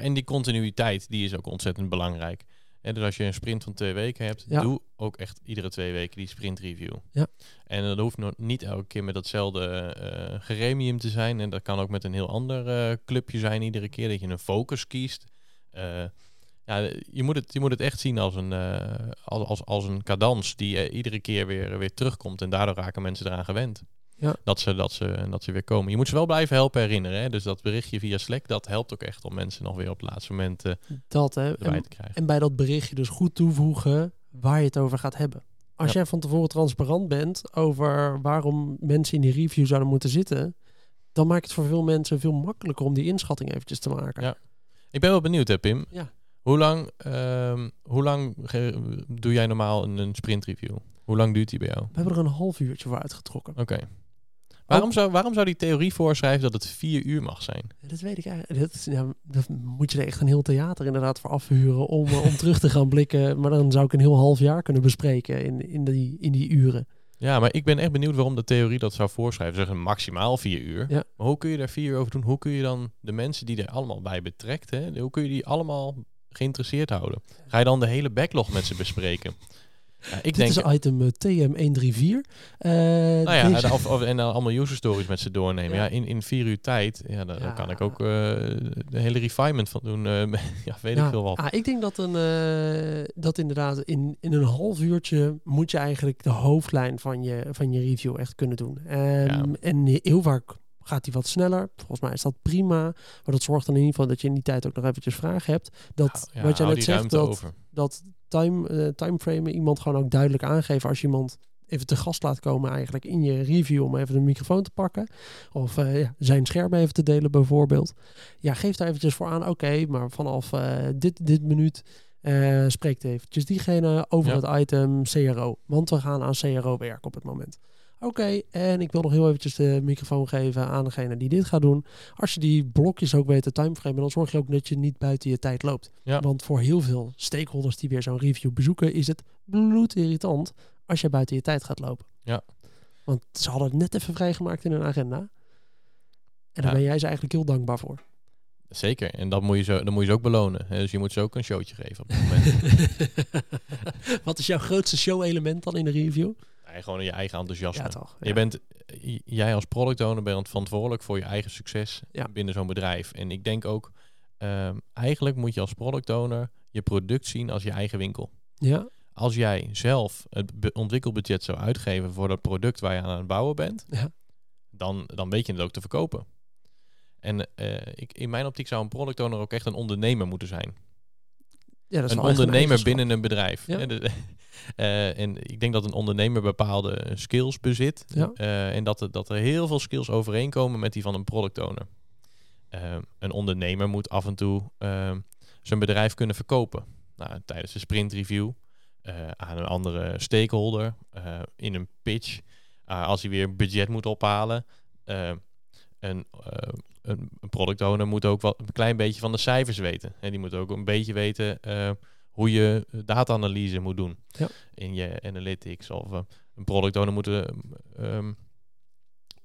en die continuïteit, die is ook ontzettend belangrijk. En dus als je een sprint van twee weken hebt, Ja. doe ook echt iedere twee weken die sprint review. Ja. En dat hoeft nog niet elke keer met datzelfde eh geremium te zijn. En dat kan ook met een heel ander eh, clubje zijn iedere keer, dat je een focus kiest. Eh, ja, je moet, het, je moet het echt zien als een, eh, als, als, als een cadans die eh, iedere keer weer, weer terugkomt. En daardoor raken mensen eraan gewend. Ja. Dat, ze, dat, ze, dat ze weer komen. Je moet ze wel blijven helpen herinneren. Hè? Dus dat berichtje via Slack, dat helpt ook echt om mensen nog weer op het laatste moment eh, Dat, hè. erbij En, te krijgen. en bij dat berichtje dus goed toevoegen waar je het over gaat hebben. Als Ja. jij van tevoren transparant bent over waarom mensen in die review zouden moeten zitten, dan maakt het voor veel mensen veel makkelijker om die inschatting eventjes te maken. Ja. Ik ben wel benieuwd, hè, Pim. Ja. Hoe lang, ehm, hoe lang doe jij normaal een, een sprint review? Hoe lang duurt die bij jou? We hebben er een half uurtje voor uitgetrokken. Oké. Waarom, zou, waarom zou die theorie voorschrijven dat het vier uur mag zijn? Dat weet ik eigenlijk. Dat, is- ja, dat moet je er echt een heel theater inderdaad voor afhuren om, eh, om terug te gaan blikken. Maar dan zou ik een heel half jaar kunnen bespreken in, in, die, in die uren. Ja, maar ik ben echt benieuwd waarom de theorie dat zou voorschrijven. Zeggen maximaal vier uur. Ja. Maar hoe kun je daar vier uur over doen? Hoe kun je dan de mensen die er allemaal bij betrekt, hè, hoe kun je die allemaal geïnteresseerd houden? Ga je dan de hele backlog met ze bespreken? Ja, ik Dit denk, is item eh, TM134. Eh, nou ja, deze- of, of- en dan allemaal user stories met ze doornemen. Ja. Ja, in, in vier uur tijd, ja, dan, Ja. kan ik ook eh, de hele refinement van doen. eh, [laughs] ja, weet ik veel wat. ah, ik denk dat, een, eh, dat inderdaad in, in een half uurtje moet je eigenlijk de hoofdlijn van je, van je review echt kunnen doen. Ehm, En heel vaak gaat die wat sneller. Volgens mij is dat prima. Maar dat zorgt dan in ieder geval dat je in die tijd ook nog eventjes vragen hebt. Dat Ja, wat jij net zegt, dat, over. dat time, eh timeframe iemand gewoon ook duidelijk aangeven als je iemand even te gast laat komen eigenlijk in je review om even de microfoon te pakken. Of eh, ja, zijn scherm even te delen bijvoorbeeld. Ja, geef daar eventjes voor aan, oké, maar vanaf eh, dit, dit minuut spreekt eventjes diegene over het item CRO. Want we gaan aan CRO werken op het moment. Oké, en ik wil nog heel eventjes de microfoon geven aan degene die dit gaat doen. Als je die blokjes ook weet te timeframen, dan zorg je ook dat je niet buiten je tijd loopt. Ja. Want voor heel veel stakeholders die weer zo'n review bezoeken, is het bloedirritant als je buiten je tijd gaat lopen. Ja. Want ze hadden het net even vrijgemaakt in hun agenda. En daar Ja. ben jij ze eigenlijk heel dankbaar voor. Zeker, en dat moet je zo, dan moet je ze ook belonen. hè. Dus je moet ze ook een showtje geven op dat moment. [laughs] [laughs] Wat is jouw grootste show-element dan in de review? Gewoon je eigen enthousiasme. Ja, toch? Je bent, jij als product owner bent verantwoordelijk voor je eigen succes Ja. binnen zo'n bedrijf. En ik denk ook, ehm, eigenlijk moet je als product owner je product zien als je eigen winkel. Ja, Als jij zelf het ontwikkelbudget zou uitgeven voor dat product waar je aan het bouwen bent, Ja. dan, dan weet je het ook te verkopen. En eh, ik, in mijn optiek zou een product owner ook echt een ondernemer moeten zijn. Ja dat is een ondernemer binnen een bedrijf. Ja. Hè, de- [laughs] eh, en ik denk dat een ondernemer bepaalde skills bezit. Ja. Eh, en dat er, dat er heel veel skills overeenkomen met die van een product owner. Eh, een ondernemer moet af en toe eh, zijn bedrijf kunnen verkopen. Nou, tijdens de sprint review eh, aan een andere stakeholder, eh, in een pitch, eh, als hij weer budget moet ophalen. Eh, een, eh, een, een product owner moet ook wel een klein beetje van de cijfers weten. En die moet ook een beetje weten eh, hoe je data-analyse moet doen Ja. in je analytics. Of eh, een product owner moet eh, ehm,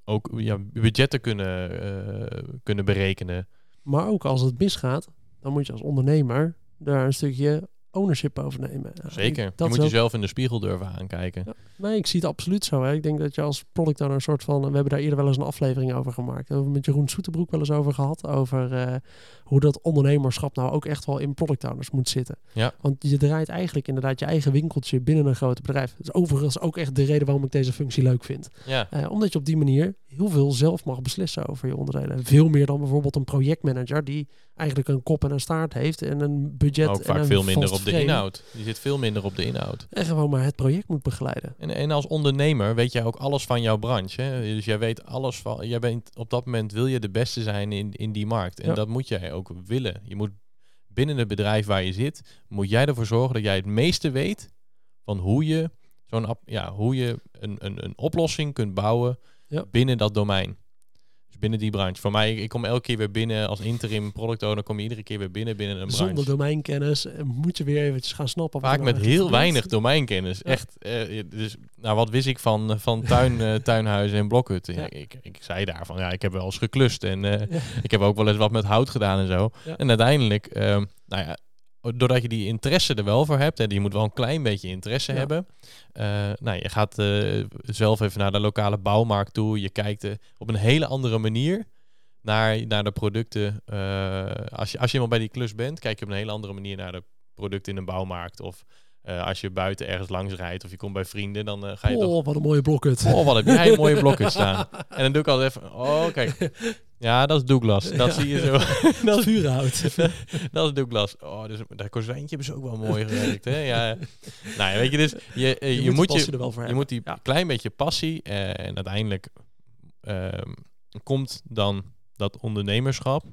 ook ja, budgetten kunnen, eh, kunnen berekenen. Maar ook als het misgaat, dan moet je als ondernemer daar een stukje ownership over nemen. Ja, Zeker. ik- je dat moet is ook- jezelf in de spiegel durven aankijken. Ja. Nee, ik zie het absoluut zo. Hè. Ik denk dat je als product owner een soort van... We hebben daar eerder wel eens een aflevering over gemaakt. We hebben met Jeroen Soeterbroek wel eens over gehad. Over eh, hoe dat ondernemerschap nou ook echt wel in product owners moet zitten. Ja. Want je draait eigenlijk inderdaad je eigen winkeltje binnen een groot bedrijf. Dat is overigens ook echt de reden waarom ik deze functie leuk vind. Ja, Eh, omdat je op die manier heel veel zelf mag beslissen over je onderdelen. Veel meer dan bijvoorbeeld een projectmanager die eigenlijk een kop en een staart heeft en een budget ook en vaak een veel minder op de inhoud. Die zit veel minder op de inhoud. En gewoon maar het project moet begeleiden. En, en als ondernemer weet jij ook alles van jouw branche. Hè? Dus jij weet alles van. Jij bent op dat moment wil je de beste zijn in, in die markt. En Ja. dat moet jij ook willen. Je moet binnen het bedrijf waar je zit, moet jij ervoor zorgen dat jij het meeste weet van hoe je zo'n app- ja, hoe je een, een, een oplossing kunt bouwen Ja. binnen dat domein. Dus binnen die branche. Voor mij, ik kom elke keer weer binnen als interim product owner, kom je iedere keer weer binnen binnen een branche. Zonder domeinkennis eh, moet je weer eventjes gaan snappen. Vaak met heel weinig domeinkennis. Ja. Echt. eh, dus, nou, wat wist ik van, van tuin, eh, [laughs] tuinhuizen en blokhutten? Ja. Ik, ik zei daarvan, ja, ik heb wel eens geklust. En eh, ik heb ook wel eens wat met hout gedaan en zo. En uiteindelijk, ehm, nou ja, doordat je die interesse er wel voor hebt, en je moet wel een klein beetje interesse Ja. hebben. eh, nou, je gaat eh, zelf even naar de lokale bouwmarkt toe. Je kijkt eh, op een hele andere manier naar, naar de producten. Als, je, als je eenmaal bij die klus bent, kijk je op een hele andere manier naar de producten in een bouwmarkt. Of als je buiten ergens langs rijdt of je komt bij vrienden, dan ga je toch... Oh, wat een mooie blokhut. Oh, wat heb jij een mooie blokje staan. [laughs] En dan doe ik altijd even... Oh, kijk. Ja, dat is Douglas. [laughs] Dat zie je zo. [laughs] dat is vuurhout. [laughs] dat is Douglas. Oh, dus dat kozijntje hebben ze ook wel mooi gewerkt, hè? Ja. Nou, ja, weet je, dus je, eh, je, moet je, er wel voor je moet die klein beetje passie eh, en uiteindelijk ehm, komt dan dat ondernemerschap.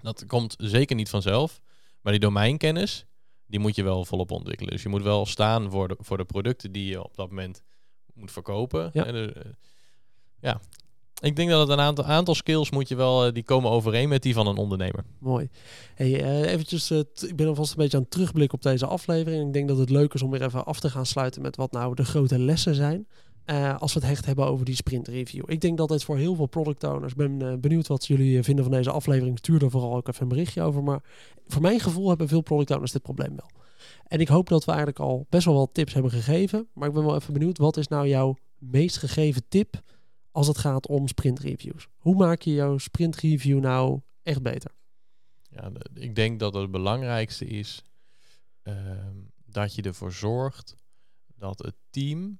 Dat komt zeker niet vanzelf, maar die domeinkennis, die moet je wel volop ontwikkelen. Dus je moet wel staan voor de, voor de producten die je op dat moment moet verkopen. Ja. En, eh, ja. Ik denk dat het een aantal, aantal skills moet je wel, eh, die komen overeen met die van een ondernemer. Mooi. Hey, eh, eventjes, eh, ik ben alvast een beetje aan het op deze aflevering. Ik denk dat het leuk is om weer even af te gaan sluiten met wat nou de grote lessen zijn. Als we het echt hebben over die sprint review. Ik denk dat het voor heel veel product owners. Ik ben benieuwd wat jullie vinden van deze aflevering. Stuur er vooral ook even een berichtje over. Maar voor mijn gevoel hebben veel product owners dit probleem wel. En ik hoop dat we eigenlijk al best wel wat tips hebben gegeven. Maar ik ben wel even benieuwd. Wat is nou jouw meest gegeven tip als het gaat om sprint reviews? Hoe maak je jouw sprint review nou echt beter? Ja, ik denk dat het belangrijkste is uh, dat je ervoor zorgt dat het team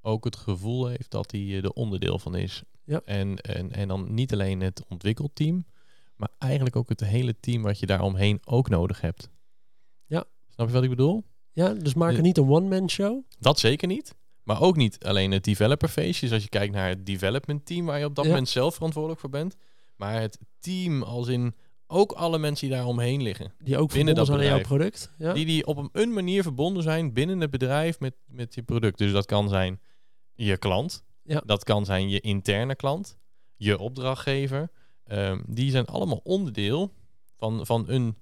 ook het gevoel heeft dat hij er onderdeel van is. Ja. En, en, en dan niet alleen het ontwikkelteam, maar eigenlijk ook het hele team wat je daaromheen ook nodig hebt. Ja. Snap je wat ik bedoel? Ja, dus maak er niet een one-man show. Dat zeker niet. Maar ook niet alleen het developer feestje. Dus als je kijkt naar het development team waar je op dat moment zelf verantwoordelijk voor bent. Maar het team als in ook alle mensen die daar omheen liggen. Die ook binnen dat aan jouw product. Ja. Die, die op een manier verbonden zijn binnen het bedrijf met, met je product. Dus dat kan zijn je klant. Ja. Dat kan zijn je interne klant. Je opdrachtgever. Um, die zijn allemaal onderdeel van, van een...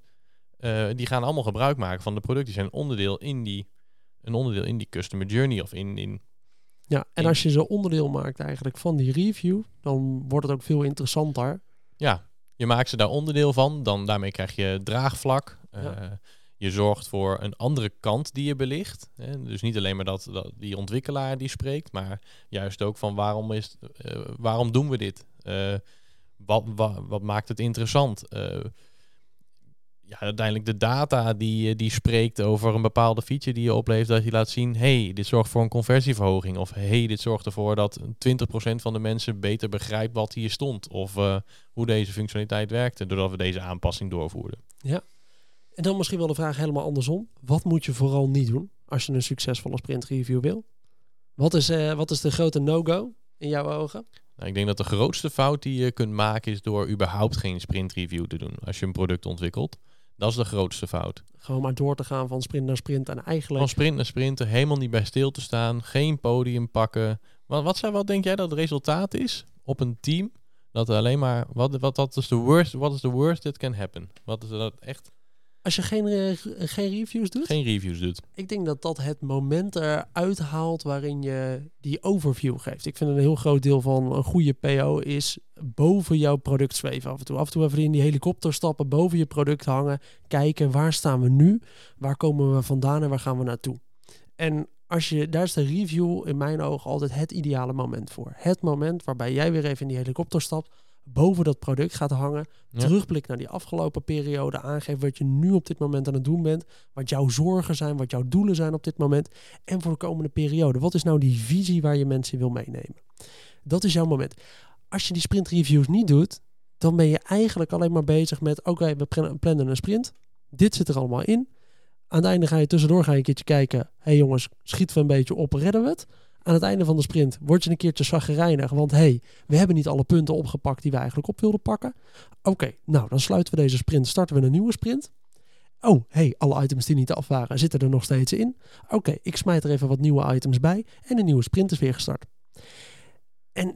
Uh, die gaan allemaal gebruik maken van de producten. Die zijn onderdeel in die, een onderdeel in die customer journey of in... in ja, en als je ze onderdeel maakt eigenlijk van die review, dan wordt het ook veel interessanter. Ja, je maakt ze daar onderdeel van. Dan daarmee krijg je draagvlak. Ja. Uh, je zorgt voor een andere kant die je belicht. Hè? Dus niet alleen maar dat, dat, die ontwikkelaar die spreekt, maar juist ook van waarom, is, uh, waarom doen we dit? Uh, wat, wat, wat, maakt het interessant? Ja, uiteindelijk de data die, die spreekt over een bepaalde feature die je oplevert, dat je laat zien, hey, dit zorgt voor een conversieverhoging. Of hey, dit zorgt ervoor dat 20% van de mensen beter begrijpt wat hier stond. Of hoe deze functionaliteit werkte, doordat we deze aanpassing doorvoerden. Ja, en dan misschien wel de vraag helemaal andersom. Wat moet je vooral niet doen als je een succesvolle sprint review wil? Wat is, uh, wat is de grote no-go in jouw ogen? Nou, ik denk dat de grootste fout die je kunt maken is door überhaupt geen sprint review te doen als je een product ontwikkelt. Dat is de grootste fout. Gewoon maar door te gaan van sprint naar sprint en eigenlijk... Van sprint naar sprint, helemaal niet bij stil te staan, geen podium pakken. Wat, wat, zijn, wat denk jij dat het resultaat is op een team? Dat alleen maar, wat, wat, wat is de worst, what is the worst that can happen? Wat is dat echt als je geen, uh, geen reviews doet? Geen reviews doet. Ik denk dat dat het moment eruit haalt waarin je die overview geeft. Ik vind een heel groot deel van een goede PO is boven jouw product zweven af en toe. Af en toe even in die helikopter stappen, boven je product hangen. Kijken waar staan we nu, waar komen we vandaan en waar gaan we naartoe. En als je, daar is de review in mijn ogen altijd het ideale moment voor. Het moment waarbij jij weer even in die helikopter stapt boven dat product gaat hangen. Ja. Terugblik naar die afgelopen periode. Aangeeft wat je nu op dit moment aan het doen bent. Wat jouw zorgen zijn, wat jouw doelen zijn op dit moment. En voor de komende periode. Wat is nou die visie waar je mensen wil meenemen? Dat is jouw moment. Als je die sprint reviews niet doet, dan ben je eigenlijk alleen maar bezig met: oké, we plannen een sprint. Dit zit er allemaal in. Aan het einde ga je tussendoor ga je een keertje kijken. Hé hey jongens, schieten we een beetje op, redden we het? Aan het einde van de sprint word je een keertje zaggerijnig. Want hé, hey, we hebben niet alle punten opgepakt die we eigenlijk op wilden pakken. Oké, nou dan sluiten we deze sprint, starten we een nieuwe sprint. Oh, hey, alle items die niet af waren, zitten er nog steeds in. Oké, ik smijt er even wat nieuwe items bij en een nieuwe sprint is weer gestart. En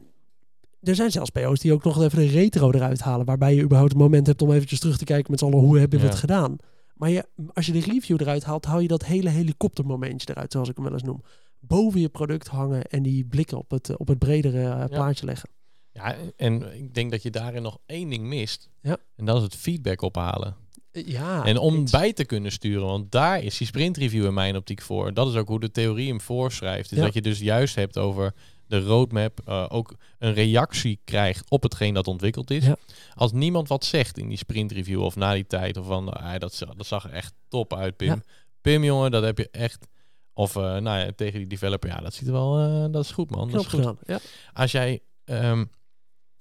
er zijn zelfs PO's die ook nog even de retro eruit halen, waarbij je überhaupt het moment hebt om eventjes terug te kijken met z'n allen, hoe hebben we het gedaan? Maar je, als je de review eruit haalt, hou je dat hele helikoptermomentje eruit, zoals ik hem wel eens noem boven je product hangen en die blikken op het, op het bredere uh, plaatje leggen. Ja, en ik denk dat je daarin nog één ding mist. Ja. En dat is het feedback ophalen. Eh, ja, en om bij te kunnen sturen, want daar is die sprintreview in mijn optiek voor. Dat is ook hoe de theorie hem voorschrijft. Is dat je dus juist hebt over de roadmap, uh, ook een reactie krijgt op hetgeen dat ontwikkeld is. Als niemand wat zegt in die sprintreview of na die tijd, of van, uh, dat, dat zag er echt top uit, Pim. Pim, jongen, dat heb je echt of uh, nou ja, tegen die developer, ja, dat ziet er wel, uh, dat is goed man. Dat is goed. Gedaan, ja. Als jij um,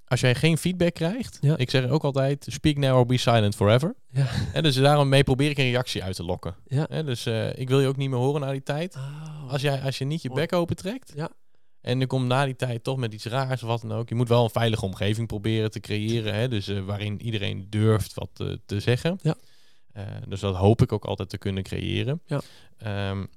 als jij geen feedback krijgt, ja. ik zeg ook altijd, speak now or be silent forever. Ja. En dus daarom mee probeer ik een reactie uit te lokken. Ja. En dus uh, ik wil je ook niet meer horen na die tijd. Oh. Als, jij, als je niet je bek open trekt, ja. en je komt na die tijd toch met iets raars of wat dan ook. Je moet wel een veilige omgeving proberen te creëren, hè, dus uh, waarin iedereen durft wat uh, te zeggen. Ja. dus dat hoop ik ook altijd te kunnen creëren. Ja. Um,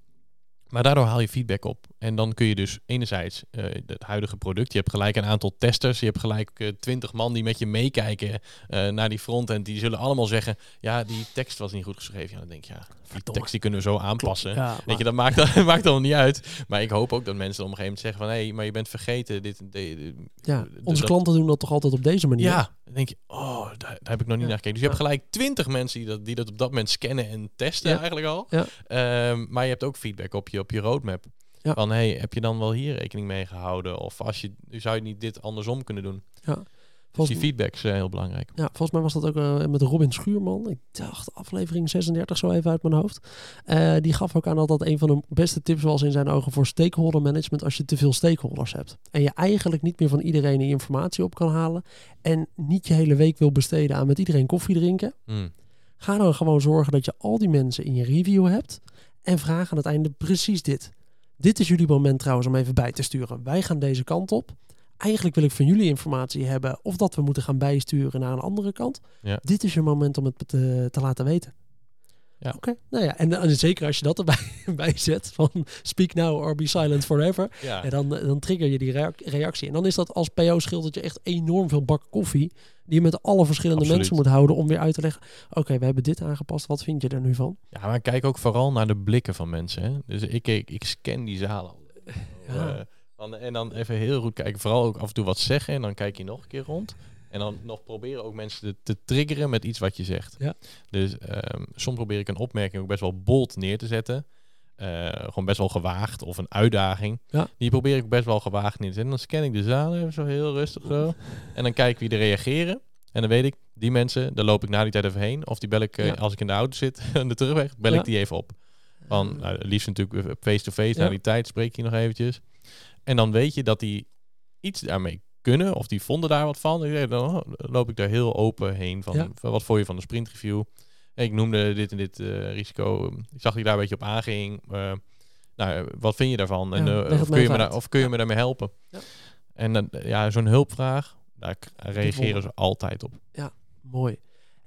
maar daardoor haal je feedback op. en dan kun je dus enerzijds uh, het huidige product, je hebt gelijk een aantal testers, je hebt gelijk uh, twintig man die met je meekijken uh, naar die frontend, die zullen allemaal zeggen, ja, die tekst was niet goed geschreven. Ja, dan denk je, ja, die tekst die kunnen we zo aanpassen. Ja, Weet je, dat maakt, [laughs] dat maakt allemaal niet uit. Maar ik hoop ook dat mensen op een gegeven moment zeggen van, hé, hey, maar je bent vergeten. Dit, dit, ja, onze klanten doen dat toch altijd op deze manier? Ja, dan denk je, oh, daar, daar heb ik nog niet naar gekeken. Dus je hebt gelijk twintig mensen die dat, die dat op dat moment scannen en testen eigenlijk al. Ja. Um, maar je hebt ook feedback op je, op je roadmap. Van, hey, heb je dan wel hier rekening mee gehouden? Of als je, zou je niet dit andersom kunnen doen? Ja. Dus die feedback is uh, heel belangrijk. Ja, volgens mij was dat ook uh, met Robin Schuurman. Ik dacht aflevering 36 zo even uit mijn hoofd. Uh, die gaf ook aan dat dat een van de beste tips was in zijn ogen voor stakeholder management als je te veel stakeholders hebt. En je eigenlijk niet meer van iedereen die informatie op kan halen. En niet je hele week wil besteden aan met iedereen koffie drinken. Mm. Ga dan gewoon zorgen dat je al die mensen in je review hebt. En vraag aan het einde precies dit. Dit is jullie moment trouwens om even bij te sturen. Wij gaan deze kant op. Eigenlijk wil ik van jullie informatie hebben of dat we moeten gaan bijsturen naar een andere kant. Ja. Dit is je moment om het te, te laten weten. Ja. Oké, nou ja, en, en, zeker als je dat erbij [laughs] bij zet van speak now or be silent forever, ja. en dan, dan trigger je die reactie. En dan is dat als PO scheelt dat je echt enorm veel bak koffie die je met alle verschillende mensen moet houden om weer uit te leggen. Oké, we hebben dit aangepast. Wat vind je er nu van? Ja, maar kijk ook vooral naar de blikken van mensen. Hè? Dus ik, ik, ik scan die zalen. Ja. Uh, dan, en dan even heel goed kijken. Vooral ook af en toe wat zeggen. En dan kijk je nog een keer rond. En dan nog proberen ook mensen te, te triggeren met iets wat je zegt. Ja. Dus um, soms probeer ik een opmerking ook best wel bold neer te zetten. Uh, gewoon best wel gewaagd of een uitdaging. Ja. Die probeer ik best wel gewaagd neer te zetten. Dan scan ik de zaal even zo heel rustig zo. En dan kijk ik wie er reageren. En dan weet ik, die mensen, daar loop ik na die tijd even heen. Of die bel ik, uh, als ik in de auto zit, [laughs] aan de terugweg, bel ik die even op. Van, nou, liefst natuurlijk face-to-face, -face, na die tijd spreek je nog eventjes. En dan weet je dat die iets daarmee kunnen, of die vonden daar wat van. Dan loop ik daar heel open heen van, wat voor je van de sprintreview. Ik noemde dit en dit uh, risico. Ik zag dat je daar een beetje op aanging. Uh, nou, wat vind je daarvan? En, uh, of, kun je me daar, of kun je me daarmee helpen? Ja. En dan ja, zo'n hulpvraag, daar reageren ze altijd op. Ja, mooi.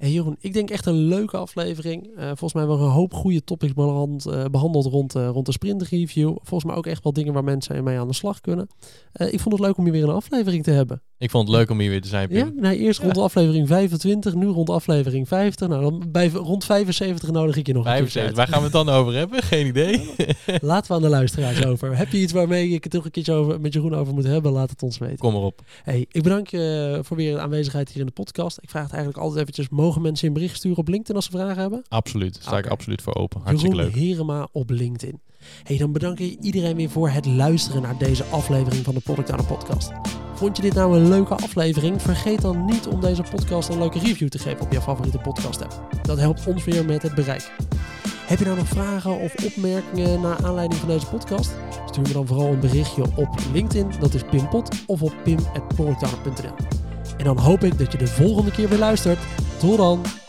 Hey Jeroen, ik denk echt een leuke aflevering. Uh, volgens mij hebben we een hoop goede topics behandeld, uh, behandeld rond, uh, rond de sprint review. Volgens mij ook echt wel dingen waar mensen mee aan de slag kunnen. ik vond het leuk om hier weer een aflevering te hebben. Ik vond het leuk om hier weer te zijn, Pim. Ja, nee, eerst rond aflevering 25, nu rond aflevering 50. Nou, dan bij rond 75 nodig ik je nog 75. een Waar gaan we het dan over hebben? [laughs] Geen idee. Laten we aan de luisteraars over. Heb je iets waarmee ik het toch een keertje over, met Jeroen over moet hebben? Laat het ons weten. Kom erop. Hey, ik bedank je voor weer de aanwezigheid hier in de podcast. Ik vraag het eigenlijk altijd eventjes, mogen mensen een bericht sturen op LinkedIn als ze vragen hebben? Absoluut. Sta ik absoluut voor open. Hartstikke Jeroen leuk. Herema op LinkedIn. Hey, dan bedank ik iedereen weer voor het luisteren naar deze aflevering van de Product Podcast. Vond je dit nou een leuke aflevering? Vergeet dan niet om deze podcast een leuke review te geven op je favoriete podcast app. Dat helpt ons weer met het bereik. Heb je nou nog vragen of opmerkingen naar aanleiding van deze podcast? Stuur me dan vooral een berichtje op LinkedIn, dat is Pimpot, of op pim.productowner.nl. En dan hoop ik dat je de volgende keer weer luistert. Tot dan!